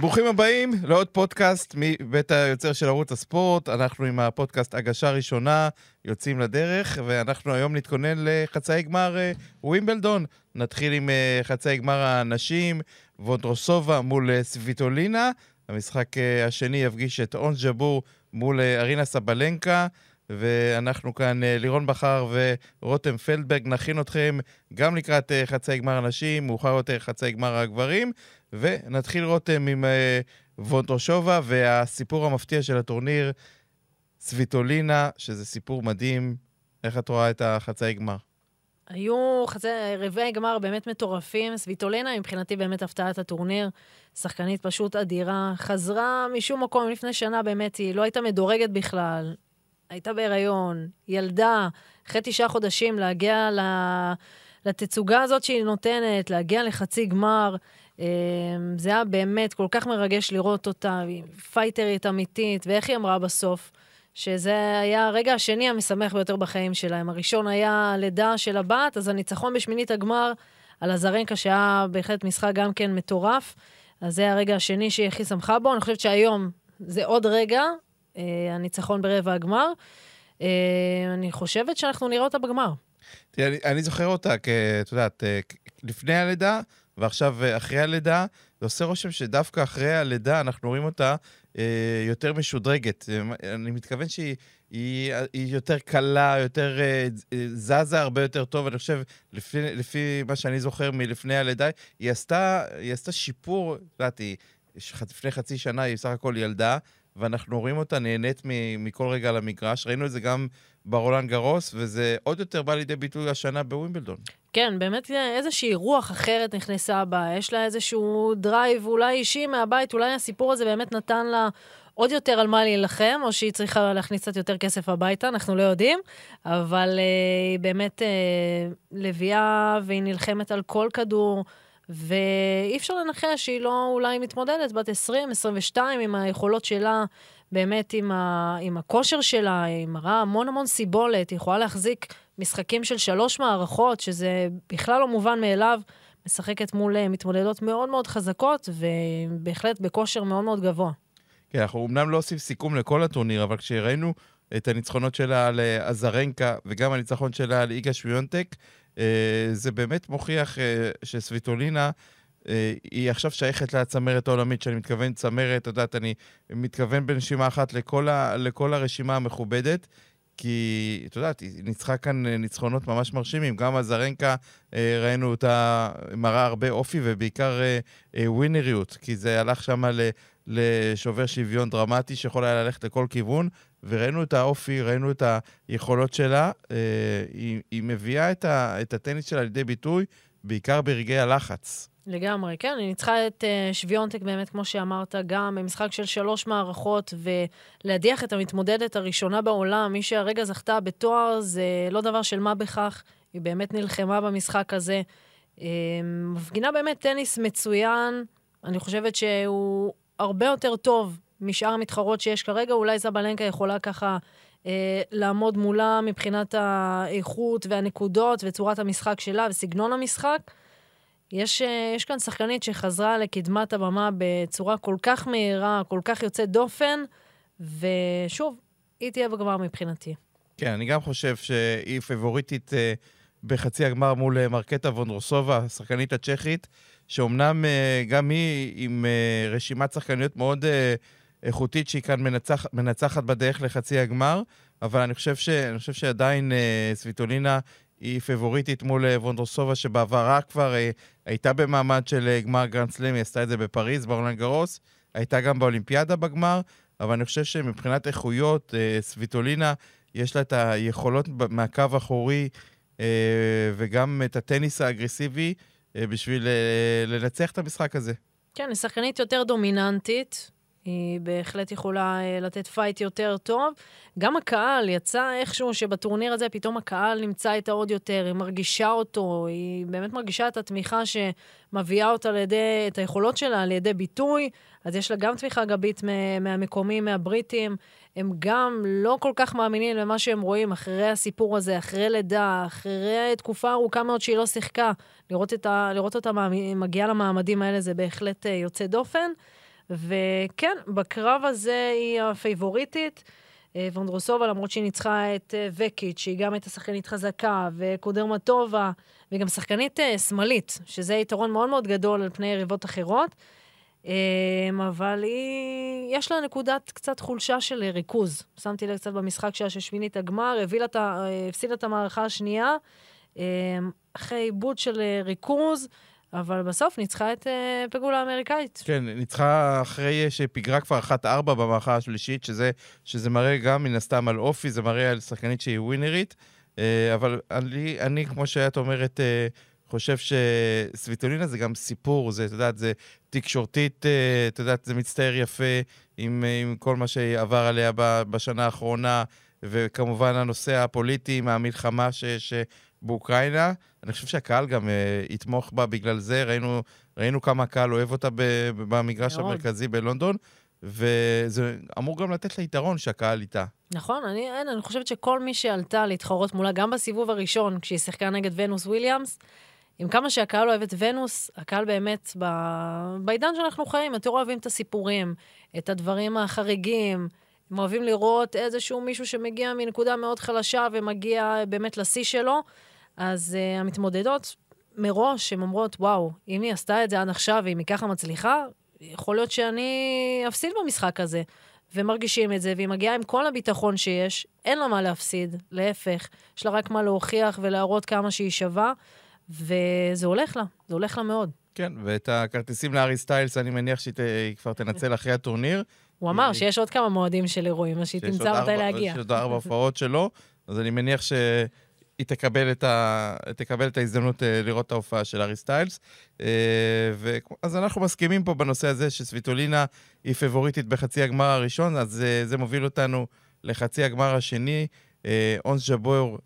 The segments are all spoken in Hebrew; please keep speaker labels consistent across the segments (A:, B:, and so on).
A: ברוכים הבאים לעוד פודקאסט מבית היוצר של ערוץ הספורט. אנחנו עם הפודקאסט הגשה ראשונה, יוצאים לדרך, ואנחנו היום נתכונן לחצאי גמר אה, ווימבלדון. נתחיל עם אה, חצאי גמר הנשים, וונדרוסובה מול אה, סוויטולינה. המשחק השני יפגיש את אונס ג'בור מול ארינה סבלנקה. ואנחנו כאן, לירון בכר ורותם פלדברג, נכין אתכם גם לקראת חצאי גמר הנשים, מאוחר יותר חצאי גמר הגברים, ונתחיל רותם עם uh, וונטרושובה והסיפור המפתיע של הטורניר, סוויטולינה, שזה סיפור מדהים. איך את רואה את החצאי גמר?
B: היו חצי, רבעי גמר באמת מטורפים. סוויטולינה מבחינתי באמת הפתעת הטורניר. שחקנית פשוט אדירה. חזרה משום מקום לפני שנה באמת, היא לא הייתה מדורגת בכלל. הייתה בהיריון, ילדה, אחרי תשעה חודשים להגיע לתצוגה הזאת שהיא נותנת, להגיע לחצי גמר. אמ, זה היה באמת כל כך מרגש לראות אותה, היא פייטרית אמיתית, ואיך היא אמרה בסוף? שזה היה הרגע השני המשמח ביותר בחיים שלהם. הראשון היה לידה של הבת, אז הניצחון בשמינית הגמר על הזרנקה, שהיה בהחלט משחק גם כן מטורף. אז זה הרגע השני שהיא הכי שמחה בו. אני חושבת שהיום זה עוד רגע, אה, הניצחון ברבע הגמר. אה, אני חושבת שאנחנו נראה אותה בגמר.
A: תראה, אני, אני זוכר אותה, את יודעת, אה, לפני הלידה, ועכשיו אה, אחרי הלידה, זה עושה רושם שדווקא אחרי הלידה אנחנו רואים אותה אה, יותר משודרגת. אה, אני מתכוון שהיא היא, היא יותר קלה, יותר אה, אה, זזה הרבה יותר טוב. אני חושב, לפי, לפי מה שאני זוכר מלפני הלידה, היא עשתה, היא עשתה שיפור, את יודעת. לפני חצי שנה היא בסך הכל ילדה, ואנחנו רואים אותה נהנית מכל רגע על המגרש. ראינו את זה גם ברולאן גארוס, וזה עוד יותר בא לידי ביטוי השנה בווימבלדון.
B: כן, באמת איזושהי רוח אחרת נכנסה בה, יש לה איזשהו drive אולי אישי מהבית, אולי הסיפור הזה באמת נתן לה עוד יותר על מה להילחם, או שהיא צריכה להכניס קצת יותר כסף הביתה, אנחנו לא יודעים, אבל אה, היא באמת אה, לביאה והיא נלחמת על כל כדור. ואי אפשר לנחש שהיא לא אולי מתמודדת, בת 20, 22, עם היכולות שלה, באמת עם, ה, עם הכושר שלה, היא מראה המון המון סיבולת, היא יכולה להחזיק משחקים של שלוש מערכות, שזה בכלל לא מובן מאליו, משחקת מול אה, מתמודדות מאוד מאוד חזקות, ובהחלט בכושר מאוד מאוד גבוה.
A: כן, אנחנו אמנם לא עושים סיכום לכל הטורניר, אבל כשראינו את הניצחונות שלה על אה, עזרנקה וגם הניצחון שלה על איגה שוויונטק, אה, זה באמת מוכיח אה, שסוויטולינה אה, היא עכשיו שייכת לצמרת העולמית, שאני מתכוון צמרת, את יודעת, אני מתכוון בנשימה אחת לכל, ה, לכל הרשימה המכובדת. כי, את יודעת, היא ניצחה כאן ניצחונות ממש מרשימים. גם הזרנקה, ראינו אותה מראה הרבה אופי ובעיקר ווינריות, כי זה הלך שם לשובר שוויון דרמטי שיכול היה ללכת לכל כיוון, וראינו את האופי, ראינו את היכולות שלה. אה, היא, היא מביאה את, ה, את הטניס שלה לידי ביטוי, בעיקר ברגעי הלחץ.
B: לגמרי, כן, היא ניצחה את uh, שוויונטק באמת, כמו שאמרת, גם במשחק של שלוש מערכות, ולהדיח את המתמודדת הראשונה בעולם, מי שהרגע זכתה בתואר, זה לא דבר של מה בכך, היא באמת נלחמה במשחק הזה. Uh, מפגינה באמת טניס מצוין, אני חושבת שהוא הרבה יותר טוב משאר המתחרות שיש כרגע, אולי זבלנקה יכולה ככה אה, לעמוד מולה מבחינת האיכות והנקודות וצורת המשחק שלה וסגנון המשחק. יש, אה, יש כאן שחקנית שחזרה לקדמת הבמה בצורה כל כך מהירה, כל כך יוצאת דופן, ושוב, היא תהיה בגמר מבחינתי.
A: כן, אני גם חושב שהיא פבוריטית אה, בחצי הגמר מול אה, מרקטה וונדרוסובה, השחקנית הצ'כית, שאומנם גם היא עם רשימת שחקניות מאוד... איכותית שהיא כאן מנצח, מנצחת בדרך לחצי הגמר, אבל אני חושב, ש, אני חושב שעדיין אה, סוויטולינה היא פבוריטית מול אה, וונדרסובה, שבעברה כבר אה, הייתה במעמד של אה, גמר גרנד סלאם, היא עשתה את זה בפריז, ברולאן גארוס, הייתה גם באולימפיאדה בגמר, אבל אני חושב שמבחינת איכויות, סביטולינה, יש לה את היכולות מהקו האחורי וגם את הטניס האגרסיבי בשביל לנצח את המשחק הזה.
B: כן, היא שחקנית יותר דומיננטית, היא בהחלט יכולה אה, לתת פייט יותר טוב. גם הקהל יצא איכשהו שבטורניר הזה פתאום הקהל נמצא איתה עוד יותר, היא מרגישה אותו, היא באמת מרגישה את התמיכה שמביאה אותה לידי, את היכולות שלה לידי ביטוי. אז יש לה גם תמיכה גבית מהמקומים, מהבריטים. הם גם לא כל כך מאמינים למה שהם רואים אחרי הסיפור הזה, אחרי לידה, אחרי תקופה ארוכה מאוד שהיא לא שיחקה. לראות, ה, לראות אותה מגיעה למעמדים האלה זה בהחלט אה, יוצא דופן. וכן, בקרב הזה היא הפייבוריטית. אה, וונדרוסובה, למרות שהיא ניצחה את אה, וקיץ', שהיא גם הייתה שחקנית חזקה, וקודרמטובה, וגם שחקנית אה, שמאלית, שזה יתרון מאוד מאוד גדול על פני יריבות אחרות. אבל היא, יש לה נקודת קצת חולשה של ריכוז. שמתי לב קצת במשחק שלה ששמינית הגמר, הפסידה את המערכה השנייה, אחרי עיבוד של ריכוז. אבל בסוף ניצחה את uh, פגולה האמריקאית.
A: כן, ניצחה אחרי שפיגרה כבר 1-4 במערכה השלישית, שזה, שזה מראה גם מן הסתם על אופי, זה מראה על שחקנית שהיא ווינרית. Uh, אבל אני, אני, כמו שאת אומרת, uh, חושב שסוויטולינה זה גם סיפור, זה, את יודעת, זה תקשורתית, את יודעת, זה מצטייר יפה עם, עם כל מה שעבר עליה בשנה האחרונה, וכמובן הנושא הפוליטי עם המלחמה ש... ש באוקראינה. אני חושב שהקהל גם uh, יתמוך בה בגלל זה. ראינו, ראינו כמה הקהל אוהב אותה ב, במגרש מאוד. המרכזי בלונדון, וזה אמור גם לתת לה יתרון שהקהל איתה.
B: נכון, אני, אין, אני חושבת שכל מי שעלתה להתחרות מולה, גם בסיבוב הראשון, כשהיא שיחקה נגד ונוס וויליאמס, עם כמה שהקהל אוהב את ונוס, הקהל באמת, ב... בעידן שאנחנו חיים, יותר אוהבים את הסיפורים, את הדברים החריגים. הם אוהבים לראות איזשהו מישהו שמגיע מנקודה מאוד חלשה ומגיע באמת לשיא שלו. אז uh, המתמודדות מראש, הן אומרות, וואו, אם היא עשתה את זה עד עכשיו ואם היא ככה מצליחה, יכול להיות שאני אפסיד במשחק הזה. ומרגישים את זה, והיא מגיעה עם כל הביטחון שיש, אין לה מה להפסיד, להפך, יש לה רק מה להוכיח ולהראות כמה שהיא שווה, וזה הולך לה, זה הולך לה מאוד.
A: כן, ואת הכרטיסים לארי סטיילס, אני מניח שהיא. כבר תנצל אחרי הטורניר.
B: הוא אמר שיש עוד כמה מועדים של אירועים, אז שהיא תמצא מתי להגיע.
A: יש עוד ארבע הופעות שלו, אז אני מניח ש... היא תקבל את, ה... תקבל את ההזדמנות אה, לראות את ההופעה של ארי סטיילס. אה, ו... אז אנחנו מסכימים פה בנושא הזה שסוויטולינה היא פבוריטית בחצי הגמר הראשון, אז אה, זה מוביל אותנו לחצי הגמר השני. אונס ג'בור,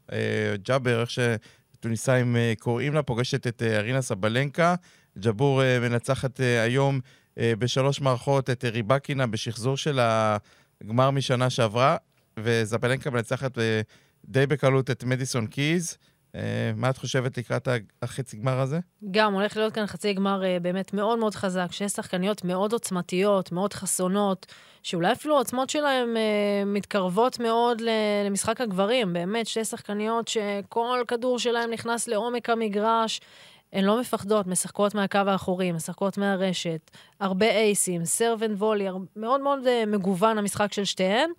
A: ג'אבר, איך שטוניסאים קוראים לה, פוגשת את ארינה סבלנקה. ג'בור מנצחת היום בשלוש מערכות את ריבקינה בשחזור של הגמר משנה שעברה, וזבלנקה מנצחת די בקלות את מדיסון קיז. Uh, מה את חושבת לקראת החצי גמר הזה?
B: גם, הולך להיות כאן חצי גמר uh, באמת מאוד מאוד חזק, שש שחקניות מאוד עוצמתיות, מאוד חסונות, שאולי אפילו העוצמות שלהן uh, מתקרבות מאוד למשחק הגברים. באמת, שתי שחקניות שכל כדור שלהן נכנס לעומק המגרש. הן לא מפחדות, משחקות מהקו האחורי, משחקות מהרשת, הרבה אייסים, סרבנט וולי, מאוד מאוד מגוון המשחק של שתיהן.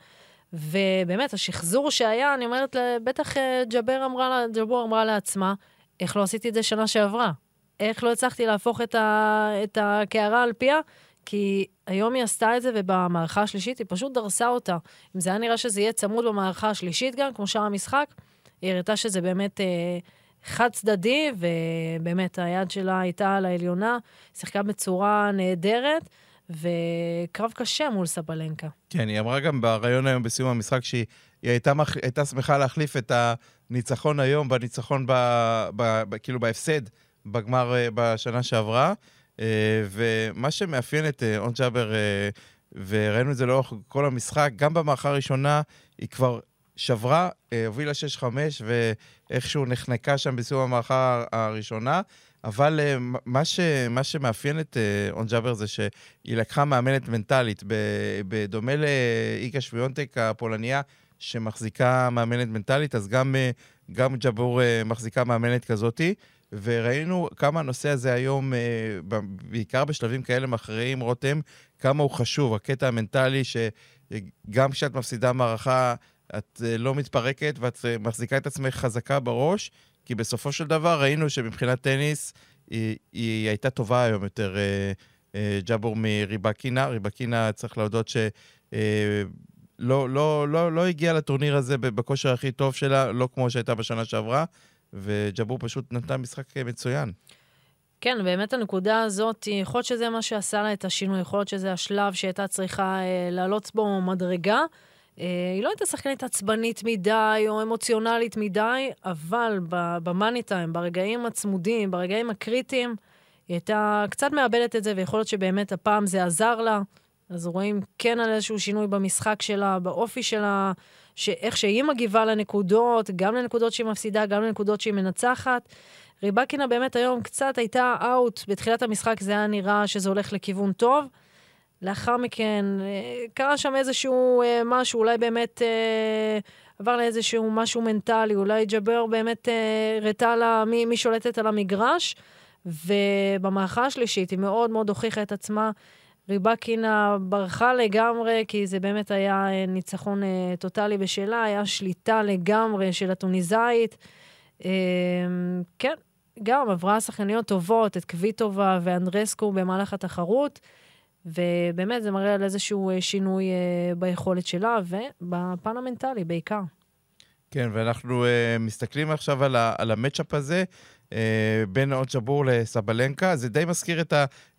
B: ובאמת, השחזור שהיה, אני אומרת, בטח אה, ג'אבר אמרה, אמרה לעצמה, איך לא עשיתי את זה שנה שעברה? איך לא הצלחתי להפוך את, ה, את הקערה על פיה? כי היום היא עשתה את זה, ובמערכה השלישית היא פשוט דרסה אותה. אם זה היה נראה שזה יהיה צמוד במערכה השלישית גם, כמו שאר המשחק, היא הראתה שזה באמת אה, חד-צדדי, ובאמת היד שלה הייתה על העליונה, שיחקה בצורה נהדרת. וקרב קשה מול סבלנקה.
A: כן, היא אמרה גם בריאיון היום בסיום המשחק שהיא הייתה, מח... הייתה שמחה להחליף את הניצחון היום בניצחון, ב... ב... ב... כאילו בהפסד בגמר אה, בשנה שעברה. אה, ומה שמאפיין את אה, און ג'אבר, וראינו את זה לאורך כל המשחק, גם במערכה הראשונה היא כבר שברה, הובילה 6-5, ואיכשהו נחנקה שם בסיום המערכה הראשונה. אבל uh, מה, ש, מה שמאפיין את uh, און ג'אבר זה שהיא לקחה מאמנת מנטלית, בדומה לאיקה שוויונטק הפולניה, שמחזיקה מאמנת מנטלית, אז גם, uh, גם ג'אבור מחזיקה מאמנת כזאתי. וראינו כמה הנושא הזה היום, בעיקר בשלבים כאלה מכריעים, רותם, כמה הוא חשוב, הקטע המנטלי, שגם כשאת מפסידה מערכה, את לא מתפרקת ואת מחזיקה את עצמך חזקה בראש, כי בסופו של דבר ראינו שמבחינת טניס היא, היא הייתה טובה היום יותר אה, אה, ג'אבור מריבקינה. ריבקינה, צריך להודות ש... אה, לא, לא, לא, לא הגיעה לטורניר הזה בכושר הכי טוב שלה, לא כמו שהייתה בשנה שעברה, וג'אבור פשוט נתן משחק מצוין.
B: כן, באמת הנקודה הזאת, יכול להיות שזה מה שעשה לה את השינוי, יכול להיות שזה השלב שהייתה צריכה אה, לעלות בו מדרגה. אה, היא לא הייתה שחקנית עצבנית מדי או אמוציונלית מדי, אבל במאני טיים, ברגעים הצמודים, ברגעים הקריטיים, היא הייתה קצת מאבדת את זה, ויכול להיות שבאמת הפעם זה עזר לה. אז רואים כן על איזשהו שינוי במשחק שלה, באופי שלה, שאיך שהיא מגיבה לנקודות, גם לנקודות שהיא מפסידה, גם לנקודות שהיא מנצחת. ריבקינה באמת היום קצת הייתה אאוט, בתחילת המשחק זה היה נראה שזה הולך לכיוון טוב. לאחר מכן, אה, קרה שם איזשהו אה, משהו, אולי באמת אה, עבר לאיזשהו משהו מנטלי, אולי ג'אבר באמת הראתה לה מי, מי שולטת על המגרש, ובמערכה השלישית היא מאוד מאוד הוכיחה את עצמה. ריבקינה ברחה לגמרי, כי זה באמת היה ניצחון טוטאלי בשלה, היה שליטה לגמרי של הטוניזאית. כן, גם עברה שחקניות טובות, את קוויטובה ואנדרסקו במהלך התחרות. ובאמת זה מראה על איזשהו אה, שינוי אה, ביכולת שלה ובפן המנטלי בעיקר.
A: כן, ואנחנו uh, מסתכלים עכשיו על, על המצ'אפ הזה uh, בין עוד ג'בור לסבלנקה. זה די מזכיר את,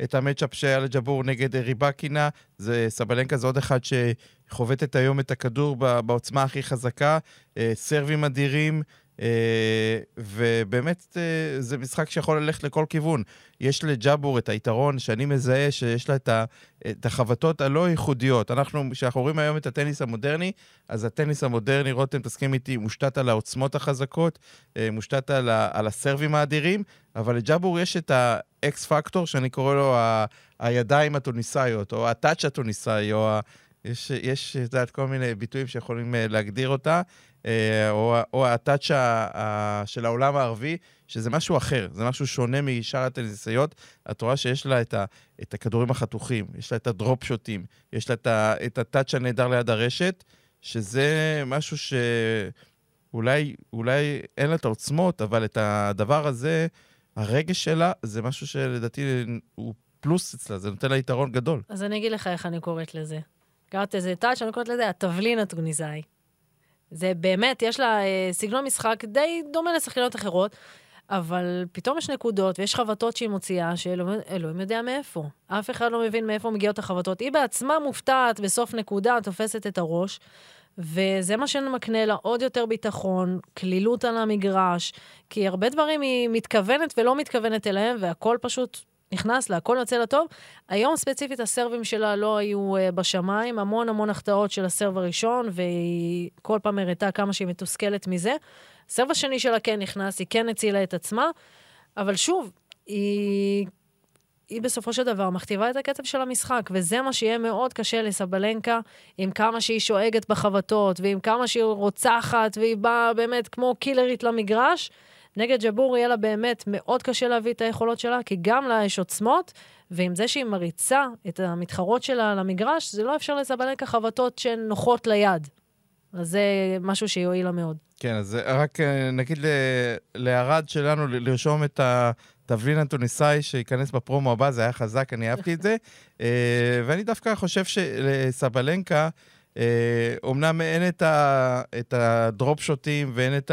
A: את המצ'אפ שהיה לג'בור נגד ריבקינה. זה, סבלנקה זה עוד אחד שחובטת היום את הכדור בעוצמה הכי חזקה, uh, סרבים אדירים. ובאמת אה, זה משחק שיכול ללכת לכל כיוון. יש לג'אבור את היתרון שאני מזהה שיש לה את, ה, את החבטות הלא ייחודיות. אנחנו, כשאנחנו רואים היום את הטניס המודרני, אז הטניס המודרני, רותם, תסכים איתי, מושתת על העוצמות החזקות, אה, מושתת על, ה, על הסרבים האדירים, אבל לג'אבור יש את האקס פקטור, שאני קורא לו ה, הידיים הטוניסאיות, או הטאץ' הטוניסאי, או ה... יש, יש, את יודעת, כל מיני ביטויים שיכולים להגדיר אותה. אה, או, או של העולם הערבי, שזה משהו אחר, זה משהו שונה משאר הטניסאיות. את רואה שיש לה את, ה, את הכדורים החתוכים, יש לה את הדרופ שוטים, יש לה את, את הטאצ' הנהדר ליד הרשת, שזה משהו שאולי אולי אין לה את העוצמות, אבל את הדבר הזה, הרגש שלה, זה משהו שלדעתי הוא פלוס אצלה, זה נותן לה יתרון גדול.
B: אז אני אגיד לך איך אני קוראת לזה. קראת איזה טאצ', אני קוראת לזה התבלין הטוניסאי. זה באמת, יש לה אה, סגנון משחק די דומה לשחקניות אחרות, אבל פתאום יש נקודות ויש חבטות שהיא מוציאה, שאלוהים יודע מאיפה. אף אחד לא מבין מאיפה מגיעות החבטות. היא בעצמה מופתעת בסוף נקודה, תופסת את הראש, וזה מה שמקנה לה עוד יותר ביטחון, כלילות על המגרש, כי הרבה דברים היא מתכוונת ולא מתכוונת אליהם, והכל פשוט נכנס לה, הכל יוצא לטוב. היום ספציפית הסרבים שלה לא היו uh, בשמיים, המון המון החטאות של הסרב הראשון, והיא כל פעם הראתה כמה שהיא מתוסכלת מזה. הסרב השני שלה כן נכנס, היא כן הצילה את עצמה, אבל שוב, היא... היא בסופו של דבר מכתיבה את הקצב של המשחק, וזה מה שיהיה מאוד קשה לסבלנקה, עם כמה שהיא שואגת בחבטות, ועם כמה שהיא רוצחת, והיא באה באמת כמו קילרית למגרש. נגד ג'בור יהיה לה באמת מאוד קשה להביא את היכולות שלה, כי גם לה יש עוצמות, ועם זה שהיא מריצה את המתחרות שלה למגרש, זה לא אפשר לסבלנקה חבטות שהן נוחות ליד. אז זה משהו שיועיל לה מאוד.
A: כן, אז רק אה, נגיד לערד שלנו לרשום את התבלין הטוניסאי שייכנס בפרומו הבא, זה היה חזק, אני אהבתי את זה. אה, ואני דווקא חושב שלסבלנקה, אומנם אה, אין את, ה, את הדרופ שוטים ואין את,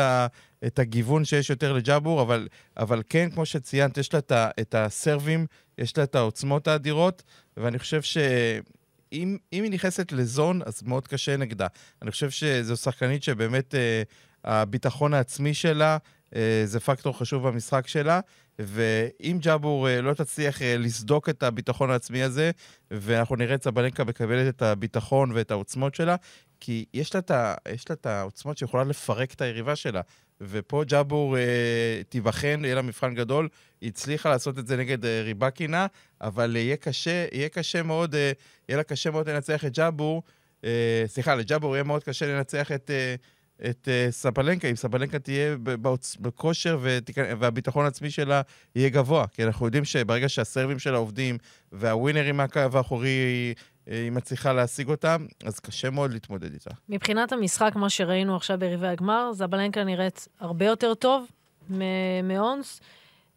A: את הגיוון שיש יותר לג'אבור, אבל, אבל כן, כמו שציינת, יש לה את, ה, את הסרבים, יש לה את העוצמות האדירות, ואני חושב שאם היא נכנסת לזון, אז מאוד קשה נגדה. אני חושב שזו שחקנית שבאמת אה, הביטחון העצמי שלה, אה, זה פקטור חשוב במשחק שלה, ואם ג'אבור אה, לא תצליח אה, לסדוק את הביטחון העצמי הזה, ואנחנו נראה את סבלנקה מקבלת את הביטחון ואת העוצמות שלה, כי יש לה את העוצמות שיכולה לפרק את היריבה שלה. ופה ג'אבור אה, תיבחן, יהיה לה מבחן גדול. היא הצליחה לעשות את זה נגד אה, ריבקינה, אבל יהיה קשה, יהיה קשה מאוד, אה, יהיה לה קשה מאוד לנצח את ג'אבור. אה, סליחה, לג'אבור יהיה מאוד קשה לנצח את... אה, את uh, סבלנקה, אם סבלנקה תהיה בכושר והביטחון העצמי שלה יהיה גבוה. כי אנחנו יודעים שברגע שהסרבים שלה עובדים והווינרים מהקו האחורי, אה, היא מצליחה להשיג אותם, אז קשה מאוד להתמודד איתה.
B: מבחינת המשחק, מה שראינו עכשיו בריבי הגמר, סבלנקה נראית הרבה יותר טוב מאונס,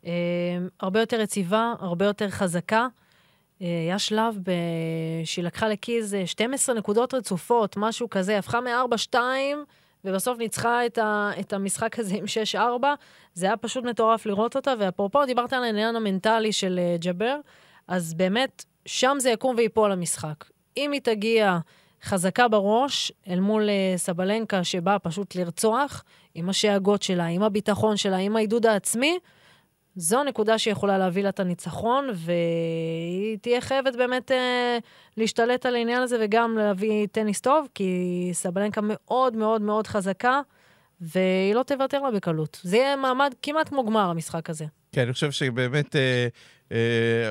B: uh, הרבה יותר יציבה, הרבה יותר חזקה. Uh, היה שלב ב... שהיא לקחה לקיז 12 נקודות רצופות, משהו כזה, הפכה מ-4-2, ובסוף ניצחה את, ה, את המשחק הזה עם 6-4. זה היה פשוט מטורף לראות אותה, ואפרופו, דיברת על העניין המנטלי של ג'אבר, אז באמת, שם זה יקום ויפול המשחק. אם היא תגיע חזקה בראש, אל מול uh, סבלנקה שבאה פשוט לרצוח, עם השאגות שלה, עם הביטחון שלה, עם העידוד העצמי, זו הנקודה שיכולה להביא לה את הניצחון, והיא תהיה חייבת באמת אה, להשתלט על העניין הזה וגם להביא טניס טוב, כי סבלנקה מאוד מאוד מאוד חזקה, והיא לא תוותר לה בקלות. זה יהיה מעמד כמעט כמו גמר, המשחק הזה.
A: כן, אני חושב שבאמת אה, אה,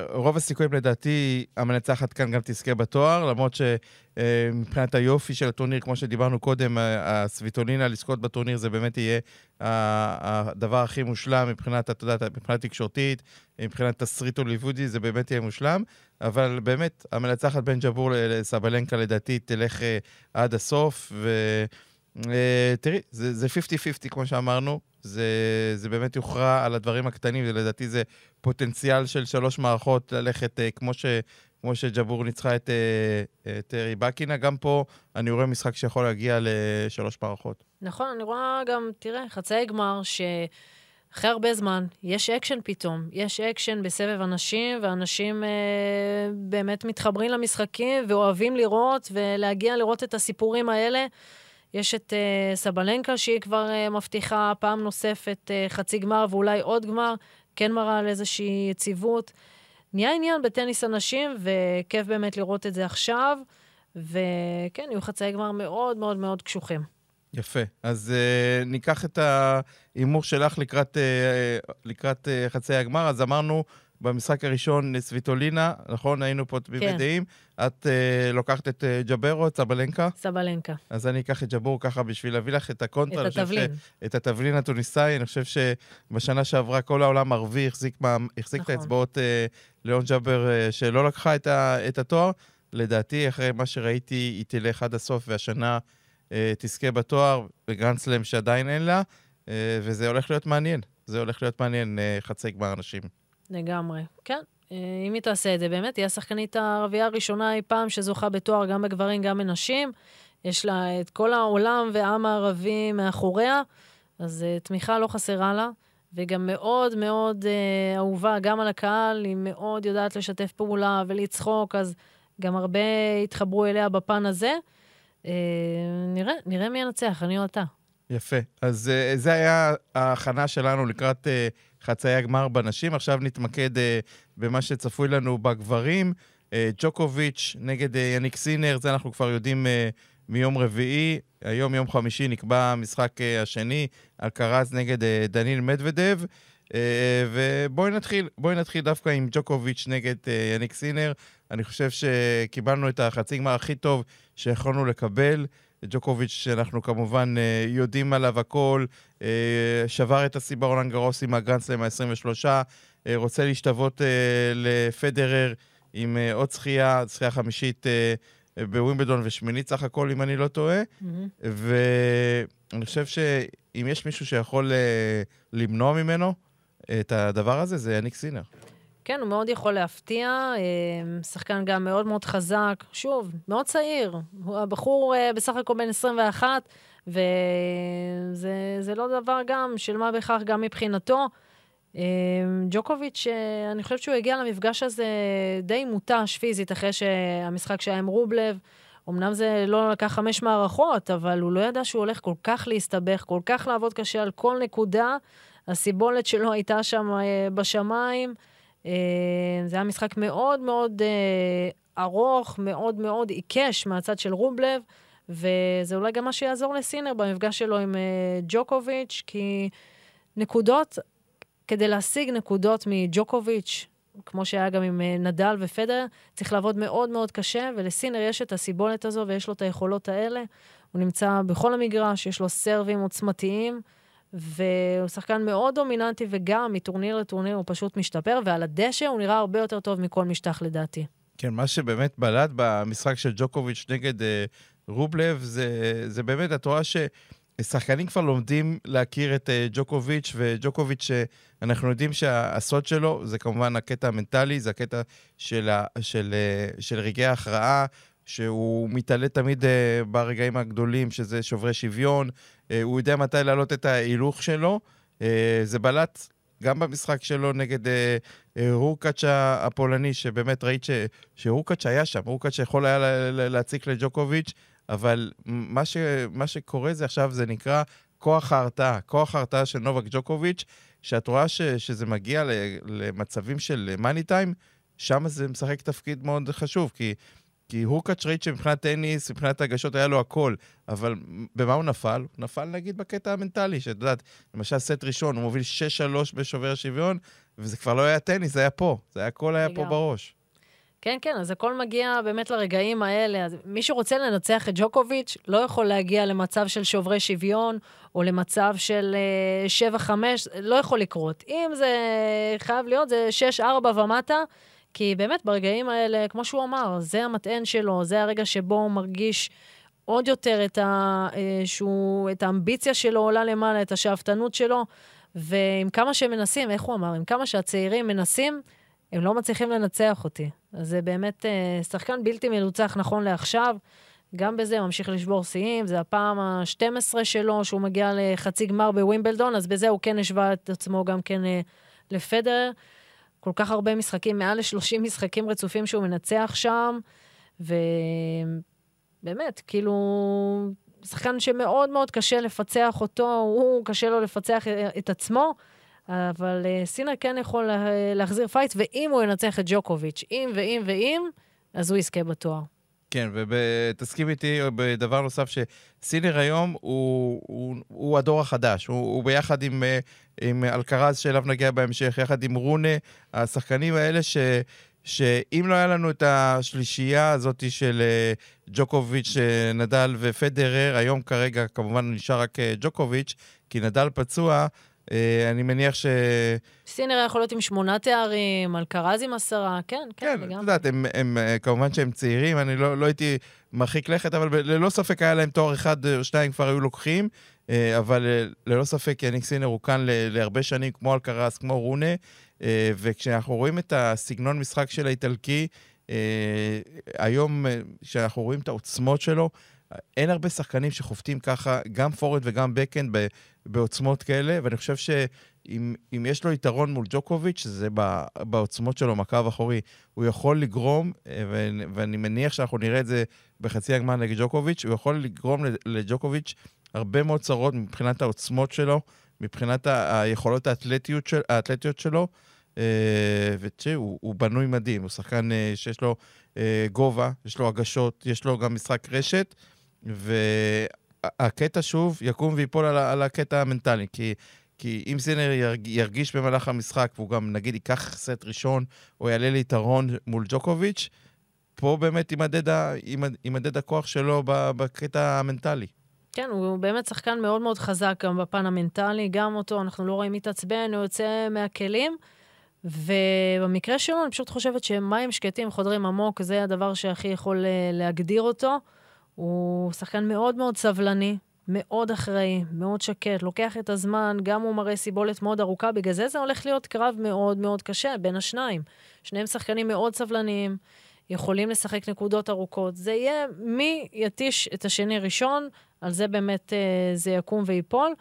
A: רוב הסיכויים לדעתי המנצחת כאן גם תזכה בתואר, למרות שמבחינת אה, היופי של הטורניר, כמו שדיברנו קודם, הסוויטולינה לזכות בטורניר זה באמת יהיה הדבר הכי מושלם מבחינת, את יודעת, מבחינת תקשורתית, מבחינת תסריט הוליוודי, זה באמת יהיה מושלם, אבל באמת, המנצחת בין ג'בור לסבלנקה לדעתי תלך אה, עד הסוף, ו... אה, תראי, זה 50-50 כמו שאמרנו, זה, זה באמת יוכרע על הדברים הקטנים, ולדעתי זה פוטנציאל של שלוש מערכות ללכת אה, כמו, ש, כמו שג'בור ניצחה את, אה, את ריבקינה. גם פה אני רואה משחק שיכול להגיע לשלוש מערכות.
B: נכון, אני רואה גם, תראה, חצאי גמר, שאחרי הרבה זמן יש אקשן פתאום. יש אקשן בסבב אנשים, ואנשים אה, באמת מתחברים למשחקים ואוהבים לראות ולהגיע לראות את הסיפורים האלה. יש את אה, סבלנקה, שהיא כבר אה, מבטיחה פעם נוספת אה, חצי גמר ואולי עוד גמר, כן מראה על איזושהי יציבות. נהיה עניין בטניס הנשים, וכיף באמת לראות את זה עכשיו. וכן, יהיו חצאי גמר מאוד מאוד מאוד קשוחים.
A: יפה. אז uh, ניקח את ההימור שלך לקראת, uh, לקראת uh, חצאי הגמר. אז אמרנו במשחק הראשון סוויטולינה, נכון? היינו פה תמימי כן. דעים. את uh, לוקחת את uh, ג'ברו, את סבלנקה?
B: סבלנקה.
A: אז אני אקח את ג'בור ככה בשביל להביא לך את הקונטרה.
B: את התבלין. ש...
A: את התבלין התוניסאי. אני חושב שבשנה שעברה כל העולם ערבי החזיק, מה... החזיק נכון. את האצבעות uh, ליאון ג'אבר uh, שלא לקחה את, ה... את התואר. לדעתי, אחרי מה שראיתי, היא תלך עד הסוף, והשנה uh, תזכה בתואר, בגרנדסלאם שעדיין אין לה, uh, וזה הולך להיות מעניין. זה הולך להיות מעניין, uh, חצי גמר אנשים.
B: לגמרי, כן. אה, אם היא תעשה את זה, באמת, היא השחקנית הערבייה הראשונה אי פעם שזוכה בתואר גם בגברים, גם בנשים. יש לה את כל העולם והעם הערבי מאחוריה, אז uh, תמיכה לא חסרה לה, וגם מאוד מאוד uh, אהובה גם על הקהל, היא מאוד יודעת לשתף פעולה ולצחוק, אז גם הרבה התחברו אליה בפן הזה. Uh, נראה, נראה מי ינצח, אני או אתה.
A: יפה. אז uh, זה היה ההכנה שלנו לקראת uh, חצאי הגמר בנשים. עכשיו נתמקד uh, במה שצפוי לנו בגברים. Uh, ג'וקוביץ' נגד uh, יניק סינר, זה אנחנו כבר יודעים uh, מיום רביעי. היום, יום חמישי, נקבע המשחק uh, השני, אלקרז נגד uh, דניל מדוודב. Uh, ובואי נתחיל, בואי נתחיל דווקא עם ג'וקוביץ' נגד uh, יניק סינר. אני חושב שקיבלנו את החצי גמר הכי טוב שיכולנו לקבל. ג'וקוביץ', שאנחנו כמובן אה, יודעים עליו הכל, אה, שבר את השיא ברולנד גרוס עם הגרנדסלם ה-23, אה, רוצה להשתוות לפדרר עם עוד זכייה, זכייה חמישית בווימבלדון ושמינית סך הכל, אם אני לא טועה. Mm-hmm. ואני חושב שאם יש מישהו שיכול למנוע ממנו את הדבר הזה, זה יניק סינר.
B: כן, הוא מאוד יכול להפתיע, אה, שחקן גם מאוד מאוד חזק, שוב, מאוד צעיר. הוא הבחור אה, בסך הכל בן 21, וזה לא דבר גם של מה בכך גם מבחינתו. אה, ג'וקוביץ', אני חושבת שהוא הגיע למפגש הזה די מותש פיזית אחרי שהמשחק שהיה עם רובלב. אמנם זה לא לקח חמש מערכות, אבל הוא לא ידע שהוא הולך כל כך להסתבך, כל כך לעבוד קשה על כל נקודה. הסיבולת שלו הייתה שם בשמיים. אה, זה היה משחק מאוד מאוד אה, ארוך, מאוד מאוד עיקש מהצד של רובלב, וזה אולי גם מה שיעזור לסינר במפגש שלו עם אה, ג'וקוביץ', כי נקודות, כדי להשיג נקודות מג'וקוביץ', כמו שהיה גם עם נדל ופדר, צריך לעבוד מאוד מאוד קשה, ולסינר יש את הסיבולת הזו ויש לו את היכולות האלה. הוא נמצא בכל המגרש, יש לו סרבים עוצמתיים. והוא שחקן מאוד דומיננטי, וגם מטורניר לטורניר הוא פשוט משתפר, ועל הדשא הוא נראה הרבה יותר טוב מכל משטח לדעתי.
A: כן, מה שבאמת בלט במשחק של ג'וקוביץ' נגד אה, רובלב, זה, זה באמת, את רואה ששחקנים כבר לומדים להכיר את אה, ג'וקוביץ', וג'וקוביץ', אה, אנחנו יודעים שהסוד שלו זה כמובן הקטע המנטלי, זה הקטע של, של, של, אה, של רגעי ההכרעה, שהוא מתעלה תמיד uh, ברגעים הגדולים, שזה שוברי שוויון, הוא יודע מתי להעלות את ההילוך שלו. Uh, זה בלט גם במשחק שלו נגד uh, רוקאץ' הפולני, שבאמת ראית שרוקאץ' היה שם, רוקאץ' יכול היה להציק לג'וקוביץ', אבל מה, ש, מה שקורה זה עכשיו, זה נקרא כוח ההרתעה, כוח ההרתעה של נובק ג'וקוביץ', שאת רואה ש, שזה מגיע למצבים של מאני טיים, שם זה משחק תפקיד מאוד חשוב, כי... כי הורקאץ' ראית שמבחינת טניס, מבחינת הגשות היה לו הכל, אבל במה הוא נפל? הוא נפל נגיד בקטע המנטלי, שאת יודעת, למשל סט ראשון, הוא מוביל 6-3 בשובר השוויון, וזה כבר לא היה טניס, זה היה פה. זה היה הכל היה פה בראש.
B: כן, כן, אז הכל מגיע באמת לרגעים האלה. אז מי שרוצה לנצח את ג'וקוביץ' לא יכול להגיע למצב של שוברי שוויון, או למצב של uh, 7-5, לא יכול לקרות. אם זה חייב להיות, זה 6-4 ומטה, כי באמת ברגעים האלה, כמו שהוא אמר, זה המטען שלו, זה הרגע שבו הוא מרגיש עוד יותר את, ה, uh, שהוא, את האמביציה שלו עולה למעלה, את השאפתנות שלו, ועם כמה שהם מנסים, איך הוא אמר? עם כמה שהצעירים מנסים, הם לא מצליחים לנצח אותי. אז זה באמת uh, שחקן בלתי מנוצח נכון לעכשיו. גם בזה הוא ממשיך לשבור שיאים, זה הפעם ה-12 שלו שהוא מגיע לחצי גמר בווימבלדון, אז בזה הוא כן השווה את עצמו גם כן אה, לפדרר. כל כך הרבה משחקים, מעל ל-30 משחקים רצופים שהוא מנצח שם, ובאמת, כאילו, שחקן שמאוד מאוד קשה לפצח אותו, הוא קשה לו לפצח את עצמו. אבל אה, סינר כן יכול לה, להחזיר פייט, ואם הוא ינצח את ג'וקוביץ', אם ואם ואם, אז הוא יזכה בתואר.
A: כן, ותסכים איתי בדבר נוסף, שסינר היום הוא, הוא, הוא הדור החדש, הוא, הוא ביחד עם, אה, עם אלקרז, שאליו נגיע בהמשך, יחד עם רונה, השחקנים האלה ש... שאם לא היה לנו את השלישייה הזאת של אה, ג'וקוביץ', נדל ופדרר, היום כרגע כמובן נשאר רק ג'וקוביץ', כי נדל פצוע, אה, אני מניח ש...
B: סינר יכול להיות עם שמונה תארים, אלקרז עם עשרה, כן, כן,
A: כן, את יודעת, הם, הם, אה, כמובן שהם צעירים, אני לא, לא הייתי מרחיק לכת, אבל ללא ספק היה להם תואר אחד או שתיים כבר היו לוקחים, אה, אבל ללא ספק יניק סינר הוא כאן להרבה שנים, כמו אלקרז, כמו רונה, וכשאנחנו רואים את הסגנון משחק של האיטלקי, היום, כשאנחנו רואים את העוצמות שלו, אין הרבה שחקנים שחובטים ככה, גם פורד וגם בקאנד, בעוצמות כאלה, ואני חושב שאם יש לו יתרון מול ג'וקוביץ', זה בעוצמות שלו, מקו אחורי. הוא יכול לגרום, אה, ואני מניח שאנחנו נראה את זה בחצי הגמר נגד ג'וקוביץ', הוא יכול לגרום לג'וקוביץ' הרבה מאוד צרות מבחינת העוצמות שלו, מבחינת היכולות האתלטיות, של, האתלטיות שלו. אה, ותשמעי, הוא, הוא בנוי מדהים, הוא שחקן אה, שיש לו גובה, יש לו הגשות, יש לו גם משחק רשת, והקטע שוב יקום ויפול על, על הקטע המנטלי, כי, כי אם סינר ירג, ירגיש במהלך המשחק, והוא גם נגיד ייקח סט ראשון, או יעלה ליתרון מול ג'וקוביץ', פה באמת יימדד הכוח שלו בקטע המנטלי.
B: כן, הוא באמת שחקן מאוד מאוד חזק גם בפן המנטלי, גם אותו אנחנו לא רואים מתעצבן, הוא יוצא מהכלים. ובמקרה שלו, אני פשוט חושבת שמים שקטים חודרים עמוק, זה הדבר שהכי יכול אה, להגדיר אותו. הוא שחקן מאוד מאוד סבלני, מאוד אחראי, מאוד שקט, לוקח את הזמן, גם הוא מראה סיבולת מאוד ארוכה, בגלל זה זה הולך להיות קרב מאוד מאוד קשה בין השניים. שניהם שחקנים מאוד סבלניים, יכולים לשחק נקודות ארוכות. זה יהיה מי יתיש את השני ראשון, על זה באמת אה, זה יקום ויפול.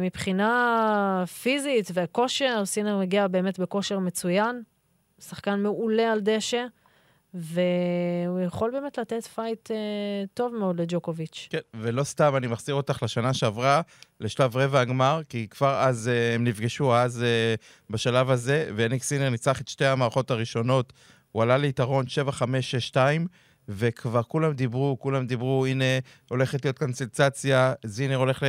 B: ומבחינה פיזית וכושר, סינר מגיע באמת בכושר מצוין. שחקן מעולה על דשא. והוא יכול באמת לתת פייט אה, טוב מאוד לג'וקוביץ'.
A: כן, ולא סתם, אני מחזיר אותך לשנה שעברה, לשלב רבע הגמר, כי כבר אז אה, הם נפגשו, אז אה, בשלב הזה, ויאניק סינר ניצח את שתי המערכות הראשונות, הוא עלה ליתרון 7-5-6-2, וכבר כולם דיברו, כולם דיברו, הנה, הולכת להיות כאן סנסציה, סינר הולך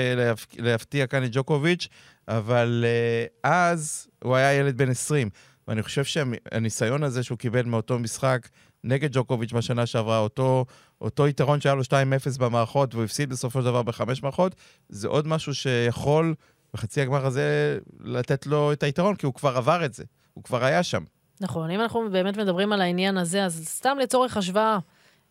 A: להפתיע כאן את ג'וקוביץ', אבל אה, אז הוא היה ילד בן 20. ואני חושב שהניסיון הזה שהוא קיבל מאותו משחק נגד ג'וקוביץ' בשנה שעברה, אותו, אותו יתרון שהיה לו 2-0 במערכות והוא הפסיד בסופו של דבר בחמש מערכות, זה עוד משהו שיכול בחצי הגמר הזה לתת לו את היתרון, כי הוא כבר עבר את זה, הוא כבר היה שם.
B: נכון, אם אנחנו באמת מדברים על העניין הזה, אז סתם לצורך השוואה,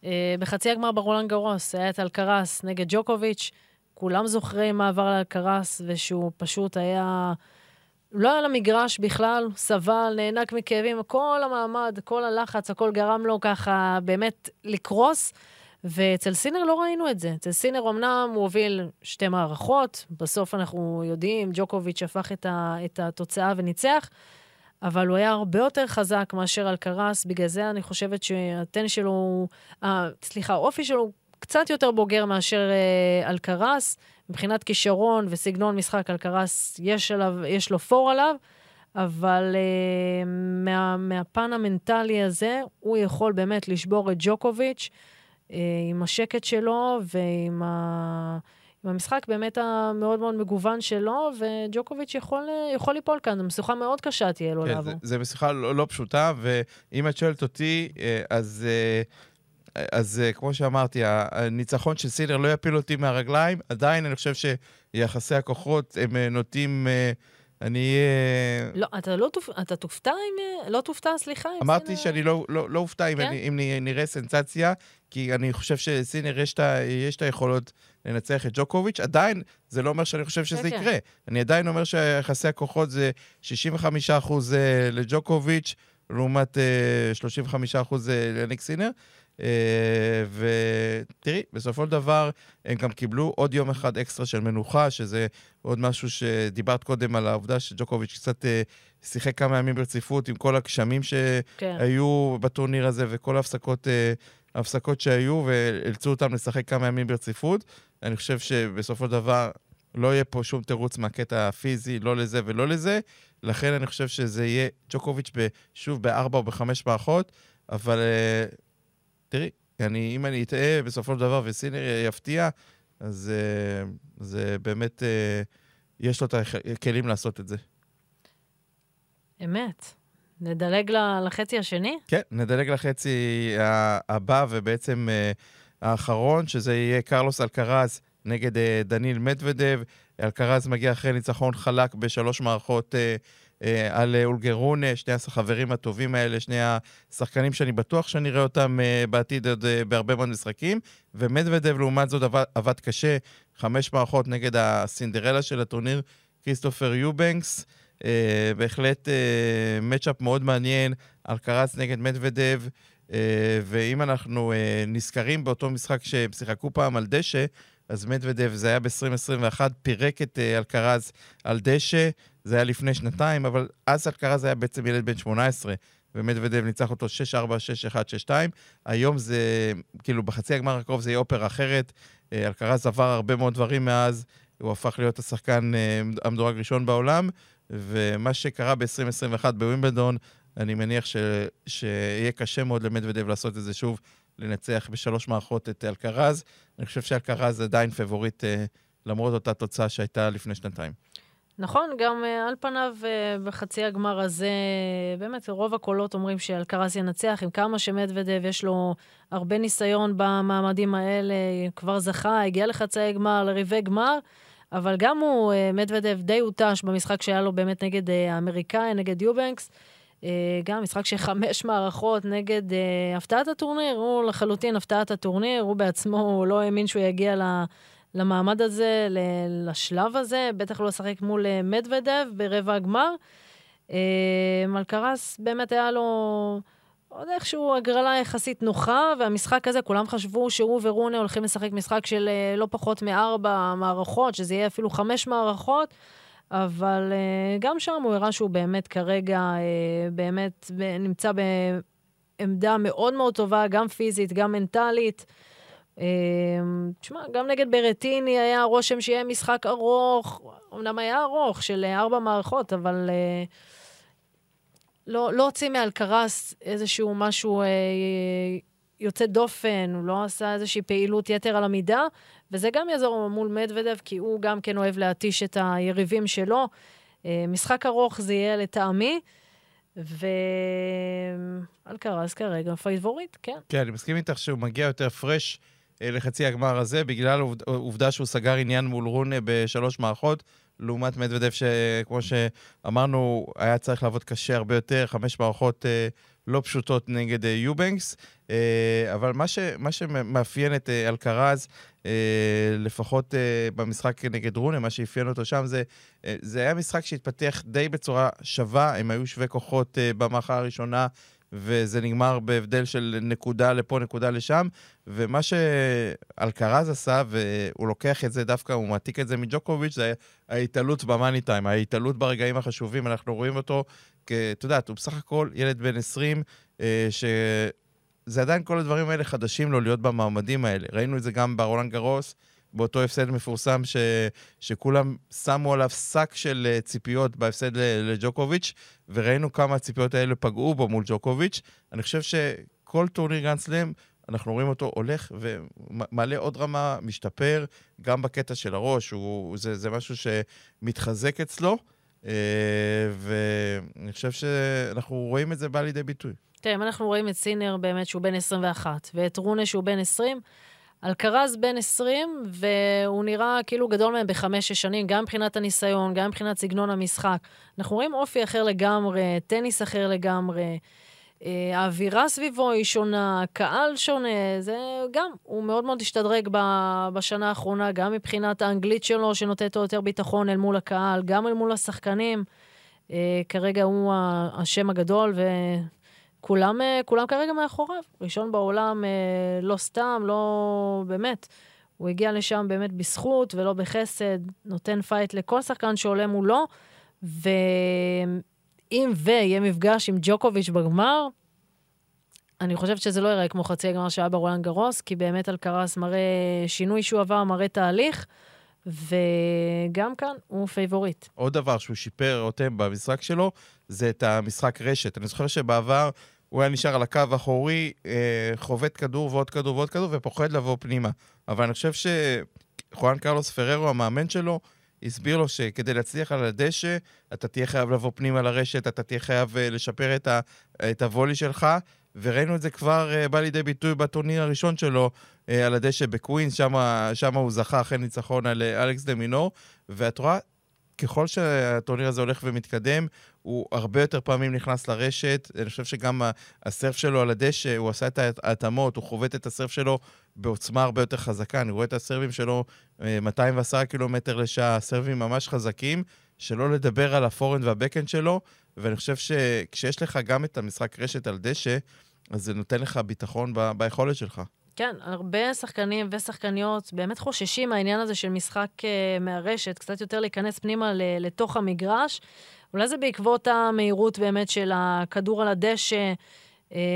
B: אה, בחצי הגמר ברולנד גרוס היה את אלקרס נגד ג'וקוביץ', כולם זוכרים מה עבר לאלקרס, ושהוא פשוט היה... לא היה למגרש בכלל, סבל, נאנק מכאבים, כל המעמד, כל הלחץ, הכל גרם לו ככה באמת לקרוס. ואצל סינר לא ראינו את זה. אצל סינר אמנם הוא הוביל שתי מערכות, בסוף אנחנו יודעים, ג'וקוביץ' הפך את, ה, את התוצאה וניצח, אבל הוא היה הרבה יותר חזק מאשר אלקרס, בגלל זה אני חושבת שהטניס שלו, אה, סליחה, האופי שלו קצת יותר בוגר מאשר אה, אלקרס. מבחינת כישרון וסגנון משחק, אלקרס, יש, עליו, יש לו פור עליו, אבל uh, מה, מהפן המנטלי הזה, הוא יכול באמת לשבור את ג'וקוביץ' uh, עם השקט שלו ועם ה... עם המשחק באמת המאוד מאוד מגוון שלו, וג'וקוביץ' יכול, יכול ליפול כאן, זו משוכה מאוד קשה תהיה לו כן, לעבור.
A: זו משוכה לא, לא פשוטה, ואם את שואלת אותי, אז... אז כמו שאמרתי, הניצחון של סילר לא יפיל אותי מהרגליים, עדיין אני חושב שיחסי הכוחות הם נוטים אני...
B: אה, לא, אתה לא אתה תופתע אם... לא תופתע, סליחה, אם
A: אמרתי סינר... שאני לא, לא, לא אופתע אם, כן? אני, אם נראה סנסציה, כי אני חושב שסינר יש את היכולות לנצח את ג'וקוביץ'. עדיין, זה לא אומר שאני חושב שזה כן, יקרה. כן. אני עדיין אומר שיחסי הכוחות זה 65 אחוז אה, לג'וקוביץ', לעומת 35 אה, אחוז לניק סינר. אה, ותראי, בסופו של דבר הם גם קיבלו עוד יום אחד אקסטרה של מנוחה, שזה עוד משהו שדיברת קודם על העובדה שג'וקוביץ' קצת אה, שיחק כמה ימים ברציפות עם כל הגשמים כן. שהיו כן. בטורניר הזה וכל ההפסקות, אה, ההפסקות שהיו, ואילצו אותם לשחק כמה ימים ברציפות. אני חושב שבסופו של דבר לא יהיה פה שום תירוץ מהקטע הפיזי, לא לזה ולא לזה. לכן אני חושב שזה יהיה ג'וקוביץ' שוב בארבע או בחמש מערכות, אבל תראי, אני, אם אני אטעה בסופו של דבר וסינר יפתיע, אז uh, זה באמת, uh, יש לו את הכלים לעשות את זה.
B: אמת. נדלג לחצי השני?
A: כן, נדלג לחצי הבא, ובעצם uh, האחרון, שזה יהיה קרלוס אלקרז נגד דניל מדוודב. אלקרז מגיע אחרי ניצחון חלק בשלוש מערכות uh, אה, על אה, אולגרונה, שני החברים הטובים האלה, שני השחקנים שאני בטוח שאני אראה אותם אה, בעתיד עוד בהרבה מאוד משחקים. ומדוודב, לעומת זאת, עבד, עבד קשה, חמש מערכות נגד הסינדרלה של הטורניר, כריסטופר יובנקס. Uh, בהחלט uh, מצ'אפ מאוד מעניין, על קרץ נגד מדוודב, uh, ואם אנחנו uh, נזכרים באותו משחק שהם שיחקו פעם על דשא, אז מדוודב, זה היה ב-2021, פירק את uh, אלקרז על דשא, זה היה לפני שנתיים, אבל אז אלקרז היה בעצם ילד בן 18, ומדוודב ניצח אותו 6-4, 6-1, 6-2. היום זה, כאילו, בחצי הגמר הקרוב זה יהיה אופרה אחרת. אה, אלקרז עבר הרבה מאוד דברים מאז, הוא הפך להיות השחקן אה, המדורג ראשון בעולם, ומה שקרה ב-2021 בווימבלדון, אני מניח ש... שיהיה קשה מאוד למדוודב לעשות את זה שוב, לנצח בשלוש מערכות את אלקרז. אני חושב שאלקרז עדיין פבוריט, אה, למרות אותה תוצאה שהייתה לפני שנתיים.
B: נכון, גם uh, על פניו uh, בחצי הגמר הזה, באמת, רוב הקולות אומרים שאלקרס ינצח, עם כמה שמדוודב יש לו הרבה ניסיון במעמדים האלה, כבר זכה, הגיע לחצי גמר, לריבי גמר, אבל גם הוא, מדוודב די הותש במשחק שהיה לו באמת נגד האמריקאי, נגד יובנקס. Uh, גם משחק של חמש מערכות נגד uh, הפתעת הטורניר, הוא לחלוטין הפתעת הטורניר, הוא בעצמו לא האמין שהוא יגיע. למעמד הזה, לשלב הזה, בטח לא לשחק מול אה, מדוודב ברבע הגמר. אה, מלקרס באמת היה לו עוד איכשהו הגרלה יחסית נוחה, והמשחק הזה, כולם חשבו שהוא ורונה הולכים לשחק משחק של אה, לא פחות מארבע מערכות, שזה יהיה אפילו חמש מערכות. אבל גם שם הוא הראה שהוא באמת כרגע, באמת נמצא בעמדה מאוד מאוד טובה, גם פיזית, גם מנטלית. אמ, תשמע, גם נגד ברטיני היה רושם שיהיה משחק ארוך, אמנם היה ארוך, של ארבע מערכות, אבל לא, לא הוציא מאלקרס איזשהו משהו יוצא דופן, הוא לא עשה איזושהי פעילות יתר על המידה, וזה גם יעזור מול מדוודב, כי הוא גם כן אוהב להתיש את היריבים שלו. אה, משחק ארוך זה יהיה לטעמי. ואלקרס כרגע פייבוריט, כן.
A: כן, אני מסכים איתך שהוא מגיע יותר fresh אה, לחצי הגמר הזה, בגלל העובדה שהוא סגר עניין מול רונה בשלוש מערכות, לעומת מדוודב, שכמו שאמרנו, היה צריך לעבוד קשה הרבה יותר, חמש מערכות אה, לא פשוטות נגד אה, יובנקס. אבל מה, ש, מה שמאפיין את אלקרז, לפחות במשחק נגד רונה, מה שאפיין אותו שם, זה, זה היה משחק שהתפתח די בצורה שווה, הם היו שווי כוחות במערכה הראשונה. וזה נגמר בהבדל של נקודה לפה, נקודה לשם. ומה שאלקרז עשה, והוא לוקח את זה דווקא, הוא מעתיק את זה מג'וקוביץ', זה ההתעלות במאני טיים, ההתעלות ברגעים החשובים. אנחנו רואים אותו, כ... את יודעת, הוא בסך הכל ילד בן 20, אה, ש... זה עדיין כל הדברים האלה חדשים לו להיות במעמדים האלה. ראינו את זה גם ברולנד גרוס, באותו הפסד מפורסם ש, שכולם שמו עליו שק של אה, ציפיות בהפסד לג'וקוביץ', וראינו כמה הציפיות האלה פגעו בו מול ג'וקוביץ'. אני חושב שכל טורניר גרנדסלאם, אנחנו רואים אותו הולך ומעלה עוד רמה, משתפר, גם בקטע של הראש, הוא, זה, זה משהו שמתחזק אצלו, ואני חושב שאנחנו רואים את זה בא לידי ביטוי.
B: תראה, אם אנחנו רואים את סינר באמת שהוא בן 21, ואת רונה שהוא בן 20, אלקרז בן 20, והוא נראה כאילו גדול מהם בחמש-שש שנים, גם מבחינת הניסיון, גם מבחינת סגנון המשחק. אנחנו רואים אופי אחר לגמרי, טניס אחר לגמרי. אה, האווירה סביבו היא שונה, קהל שונה, זה גם, הוא מאוד מאוד השתדרג בשנה האחרונה, גם מבחינת האנגלית שלו, שנותנת לו יותר ביטחון אל מול הקהל, גם אל מול השחקנים. אה, כרגע הוא השם הגדול, וכולם כולם כרגע מאחוריו. ראשון בעולם, אה, לא סתם, לא... באמת. הוא הגיע לשם באמת בזכות ולא בחסד, נותן פייט לכל שחקן שעולה מולו, ו... אם ויהיה מפגש עם ג'וקוביץ' בגמר, אני חושבת שזה לא ייראה כמו חצי הגמר שהיה ברולנד גרוס, כי באמת אלקרס מראה שינוי שהוא עבר, מראה תהליך, וגם כאן הוא פייבוריט.
A: עוד דבר שהוא שיפר אותם במשחק שלו, זה את המשחק רשת. אני זוכר שבעבר הוא היה נשאר על הקו האחורי, אה, חובט כדור ועוד כדור ועוד כדור, ופוחד לבוא פנימה. אבל אני חושב שחואן קרלוס פררו, המאמן שלו, הסביר לו שכדי להצליח על הדשא, אתה תהיה חייב לבוא פנימה לרשת, אתה תהיה חייב אה, לשפר את, ה, את הוולי שלך, וראינו את זה כבר אה, בא לידי ביטוי בטורניר הראשון שלו אה, על הדשא בקווינס, שם הוא זכה אחרי ניצחון על אלכס דה מינור, ואת רואה, ככל שהטורניר הזה הולך ומתקדם, הוא הרבה יותר פעמים נכנס לרשת. אני חושב שגם הסרב שלו על הדשא, הוא עשה את ההתאמות, הוא חובט את הסרב שלו בעוצמה הרבה יותר חזקה. אני רואה את הסרבים שלו 210 קילומטר לשעה, סרבים ממש חזקים, שלא לדבר על הפורהנד והבקהנד שלו, ואני חושב שכשיש לך גם את המשחק רשת על דשא, אז זה נותן לך ביטחון ב- ביכולת שלך.
B: כן, הרבה שחקנים ושחקניות באמת חוששים מהעניין הזה של משחק uh, מהרשת, קצת יותר להיכנס פנימה לתוך המגרש. אולי זה בעקבות המהירות באמת של הכדור על הדשא.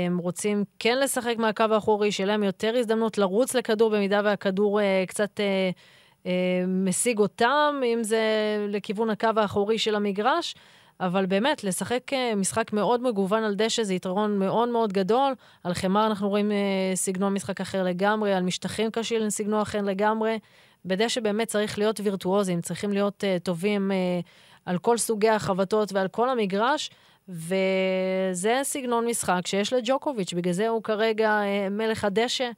B: הם רוצים כן לשחק מהקו האחורי, שיהיה להם יותר הזדמנות לרוץ לכדור במידה והכדור uh, קצת uh, משיג אותם, אם זה לכיוון הקו האחורי של המגרש. אבל באמת, לשחק אה, משחק מאוד מגוון על דשא זה יתרון מאוד מאוד גדול. על חמר אנחנו רואים אה, סגנון משחק אחר לגמרי, על משטחים קשים סגנון אחר לגמרי. בדשא באמת צריך להיות וירטואוזים, צריכים להיות uh, טובים uh, על כל סוגי החבטות ועל כל המגרש, וזה סגנון משחק שיש לג'וקוביץ', בגלל זה הוא כרגע uh, מלך הדשא,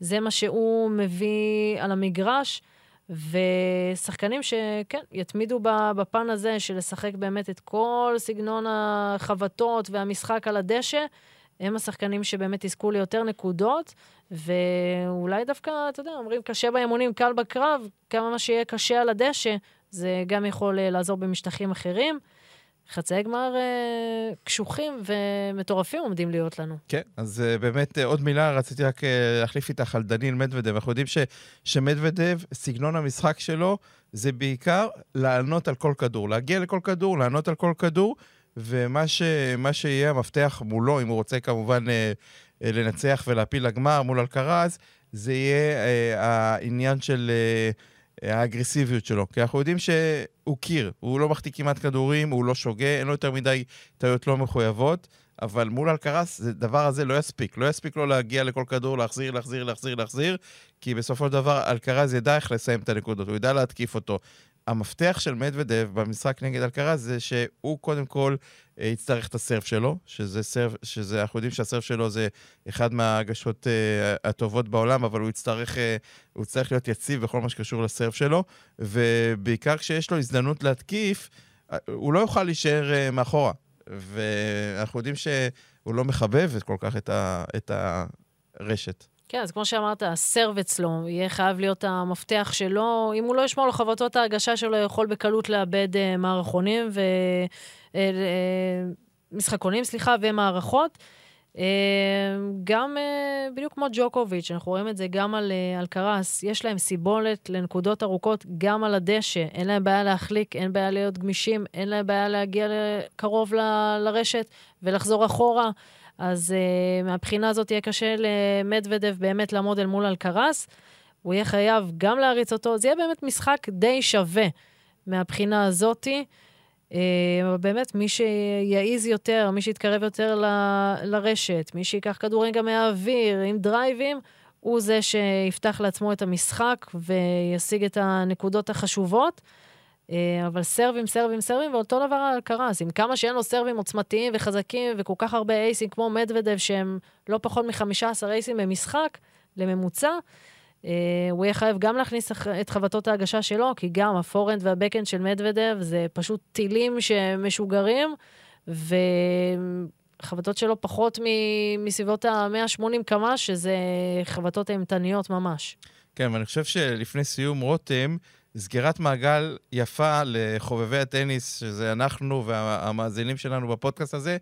B: זה מה שהוא מביא על המגרש. ושחקנים שכן, יתמידו בפן הזה של לשחק באמת את כל סגנון החבטות והמשחק על הדשא, הם השחקנים שבאמת יזכו ליותר נקודות, ואולי דווקא, אתה יודע, אומרים קשה באימונים, קל בקרב, כמה שיהיה קשה על הדשא, זה גם יכול אה, לעזור במשטחים אחרים. חצאי גמר אה, קשוחים ומטורפים עומדים להיות לנו.
A: כן, אז אה, באמת אה, עוד מילה, רציתי רק אה, להחליף איתך על דניאל מדוודב. אנחנו יודעים שמדוודב, סגנון המשחק שלו זה בעיקר לענות על כל כדור. להגיע לכל כדור, לענות על כל כדור, ומה ש, שיהיה המפתח מולו, אם הוא רוצה כמובן אה, אה, לנצח ולהפיל לגמר מול אלקרז, זה יהיה העניין של... האגרסיביות שלו. כי אנחנו יודעים שהוא קיר, הוא לא מחטיא כמעט כדורים, הוא לא שוגה, אין לו יותר מדי טעויות לא מחויבות, אבל מול אלקרס, הדבר הזה לא יספיק. לא יספיק לו להגיע לכל כדור, להחזיר, להחזיר, להחזיר, להחזיר, כי בסופו של דבר אלקרס ידע איך לסיים את הנקודות, הוא ידע להתקיף אותו. המפתח של מדוודב במשחק נגד אלקרז זה שהוא קודם כל אה, יצטרך את הסרף שלו, שזה סרף, שזה, אנחנו יודעים שהסרף שלו זה אחד מההגשות uh, הטובות בעולם, אבל הוא יצטרך, uh, הוא יצטרך להיות יציב בכל מה שקשור לסרף שלו, ובעיקר כשיש לו הזדמנות להתקיף, הוא לא יוכל להישאר uh, מאחורה. ואנחנו יודעים שהוא לא מחבב כל כך את, ה, את הרשת.
B: כן, אז כמו שאמרת, הסרב אצלו יהיה חייב להיות המפתח שלו. אם הוא לא ישמור על חבטות ההרגשה שלו, יכול בקלות לאבד uh, מערכונים ו... Uh, uh, משחקונים, סליחה, ומערכות. Uh, גם uh, בדיוק כמו ג'וקוביץ', אנחנו רואים את זה גם על, uh, על קרס, יש להם סיבולת לנקודות ארוכות גם על הדשא, אין להם בעיה להחליק, אין בעיה להיות גמישים, אין להם בעיה להגיע קרוב ל, לרשת ולחזור אחורה. אז uh, מהבחינה הזאת יהיה קשה למדוודב באמת לעמוד אל מול אלקרס. הוא יהיה חייב גם להריץ אותו. זה יהיה באמת משחק די שווה מהבחינה הזאתי. אה, אבל באמת, מי שיעיז יותר, מי שיתקרב יותר ל- לרשת, מי שייקח כדורים גם מהאוויר, עם דרייבים, הוא זה שיפתח לעצמו את המשחק וישיג את הנקודות החשובות. אה, אבל סרבים, סרבים, סרבים, ואותו דבר על קרס. עם כמה שאין לו סרבים עוצמתיים וחזקים וכל כך הרבה אייסים כמו מדוודב, שהם לא פחות מ-15 אייסים במשחק, לממוצע, אה, הוא יהיה חייב גם להכניס את חבטות ההגשה שלו, כי גם הפורנד והבקאנד של מדוודב זה פשוט טילים שמשוגרים, וחבטות שלו פחות מסביבות ה-180 קמ"ש, שזה חבטות אימתניות ממש.
A: כן, ואני חושב שלפני סיום, רותם, סגירת מעגל יפה לחובבי הטניס, שזה אנחנו והמאזינים שלנו בפודקאסט הזה,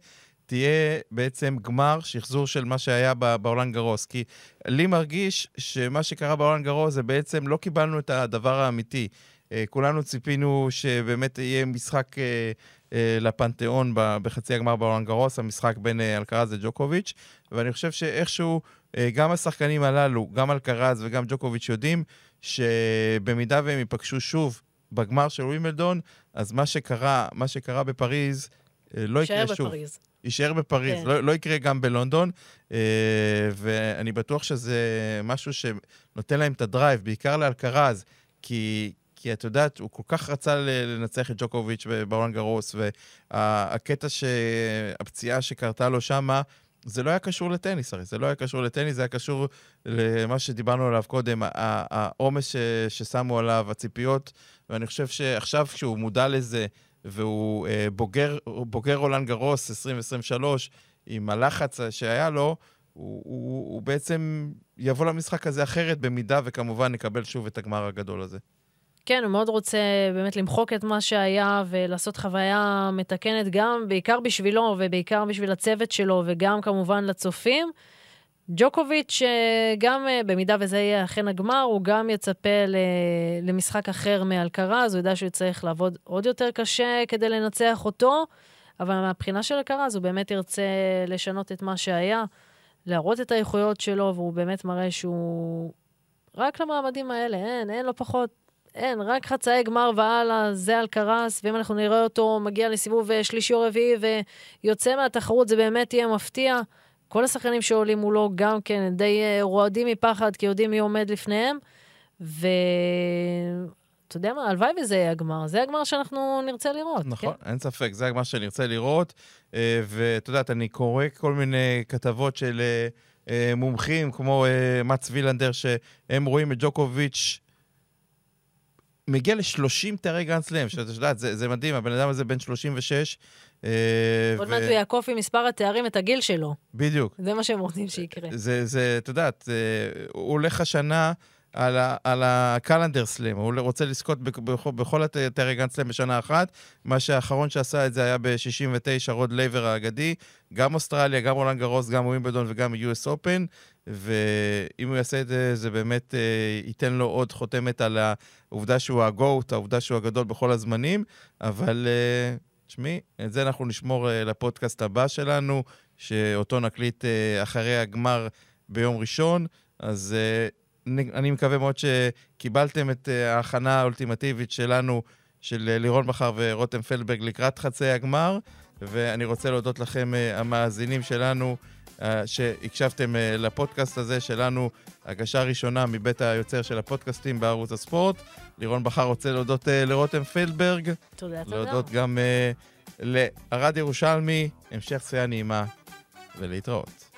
A: תהיה בעצם גמר, שחזור של מה שהיה בעולם גרוס. כי לי מרגיש שמה שקרה בעולם גרוס זה בעצם לא קיבלנו את הדבר האמיתי. אה, כולנו ציפינו שבאמת יהיה משחק אה, לפנתיאון בחצי הגמר בעולם גרוס, המשחק בין אלקרז לג'וקוביץ', ואני חושב שאיכשהו גם השחקנים הללו, גם אלקרז וגם ג'וקוביץ' יודעים שבמידה והם ייפגשו שוב בגמר של ווימבלדון, אז מה שקרה, מה שקרה בפריז לא יקרה שוב. בפריז. יישאר בפריז, כן. לא, לא יקרה גם בלונדון, אה, ואני בטוח שזה משהו שנותן להם את ה drive, בעיקר לאלקרז, כי, כי את יודעת, הוא כל כך רצה לנצח את ג'וקוביץ' ברולנד גרוס, והקטע, הפציעה שקרתה לו שמה, זה לא היה קשור לטניס, הרי זה לא היה קשור לטניס, זה היה קשור למה שדיברנו עליו קודם, העומס ששמו עליו, הציפיות, ואני חושב שעכשיו כשהוא מודע לזה, והוא אה, בוגר, בוגר רולנד גרוס 2023, עם הלחץ שהיה לו, הוא, הוא, הוא בעצם יבוא למשחק הזה אחרת, במידה וכמובן נקבל שוב את הגמר הגדול הזה.
B: כן, הוא מאוד רוצה באמת למחוק את מה שהיה ולעשות חוויה מתקנת גם, בעיקר בשבילו ובעיקר בשביל הצוות שלו וגם כמובן לצופים. ג'וקוביץ', גם אה, במידה וזה יהיה אכן הגמר, הוא גם יצפה למשחק אחר מאלקרז, הוא יודע שהוא יצטרך לעבוד עוד יותר קשה כדי לנצח אותו, אבל מהבחינה של אלקרז הוא באמת ירצה לשנות את מה שהיה, להראות את האיכויות שלו, והוא באמת מראה שהוא... רק למעמדים האלה, אין, אין, לא פחות. אין, רק חצאי גמר והלאה, זה אלקרס, ואם אנחנו נראה אותו מגיע לסיבוב אה, שלישי או רביעי ויוצא מהתחרות, זה באמת יהיה מפתיע. כל השחקנים שעולים מולו גם כן די אה, רועדים מפחד, כי יודעים מי עומד לפניהם. ואתה יודע מה, הלוואי וזה יהיה הגמר. זה הגמר שאנחנו נרצה לראות.
A: נכון, כן? אין ספק, זה הגמר שנרצה לראות. אה, ואת יודעת, אני קורא כל מיני כתבות של מומחים, כמו מאטס וילנדר, שהם רואים את ג'וקוביץ' מגיע ל-30 תארי גרנד שאת יודעת, זה, זה מדהים, הבן אדם הזה בן 36,
B: אה, עוד מעט הוא יעקוף עם מספר התארים את הגיל שלו.
A: בדיוק.
B: זה מה שהם רוצים שיקרה.
A: זה, זה, את יודעת, הוא הולך השנה על, ה, על ה calendar slam, הוא רוצה לזכות בכל, בכל התארי גרנד סלאם בשנה אחת. מה שהאחרון שעשה את זה היה ב-69, רוד לייבר האגדי. גם אוסטרליה, גם רולנד גרוס, גם ווימבלדון וגם US Open. ואם הוא יעשה את זה, זה באמת אה, ייתן לו עוד חותמת על העובדה שהוא הגוט, העובדה שהוא הגדול בכל הזמנים, אבל... אה, תשמעי, את זה אנחנו נשמור uh, לפודקאסט הבא שלנו, שאותו נקליט אחרי הגמר ביום ראשון. אז אני מקווה מאוד שקיבלתם את ההכנה האולטימטיבית שלנו, של לירון בכר ורותם פלברג לקראת חצי הגמר, ואני רוצה להודות לכם, המאזינים שלנו, שהקשבתם uh, לפודקאסט הזה שלנו, הגשה ראשונה מבית היוצר של הפודקאסטים בערוץ הספורט. לירון בכר רוצה להודות uh, לרותם פלדברג.
B: תודה, תודה.
A: להודות גם לערד ירושלמי, המשך צפייה נעימה, ולהתראות.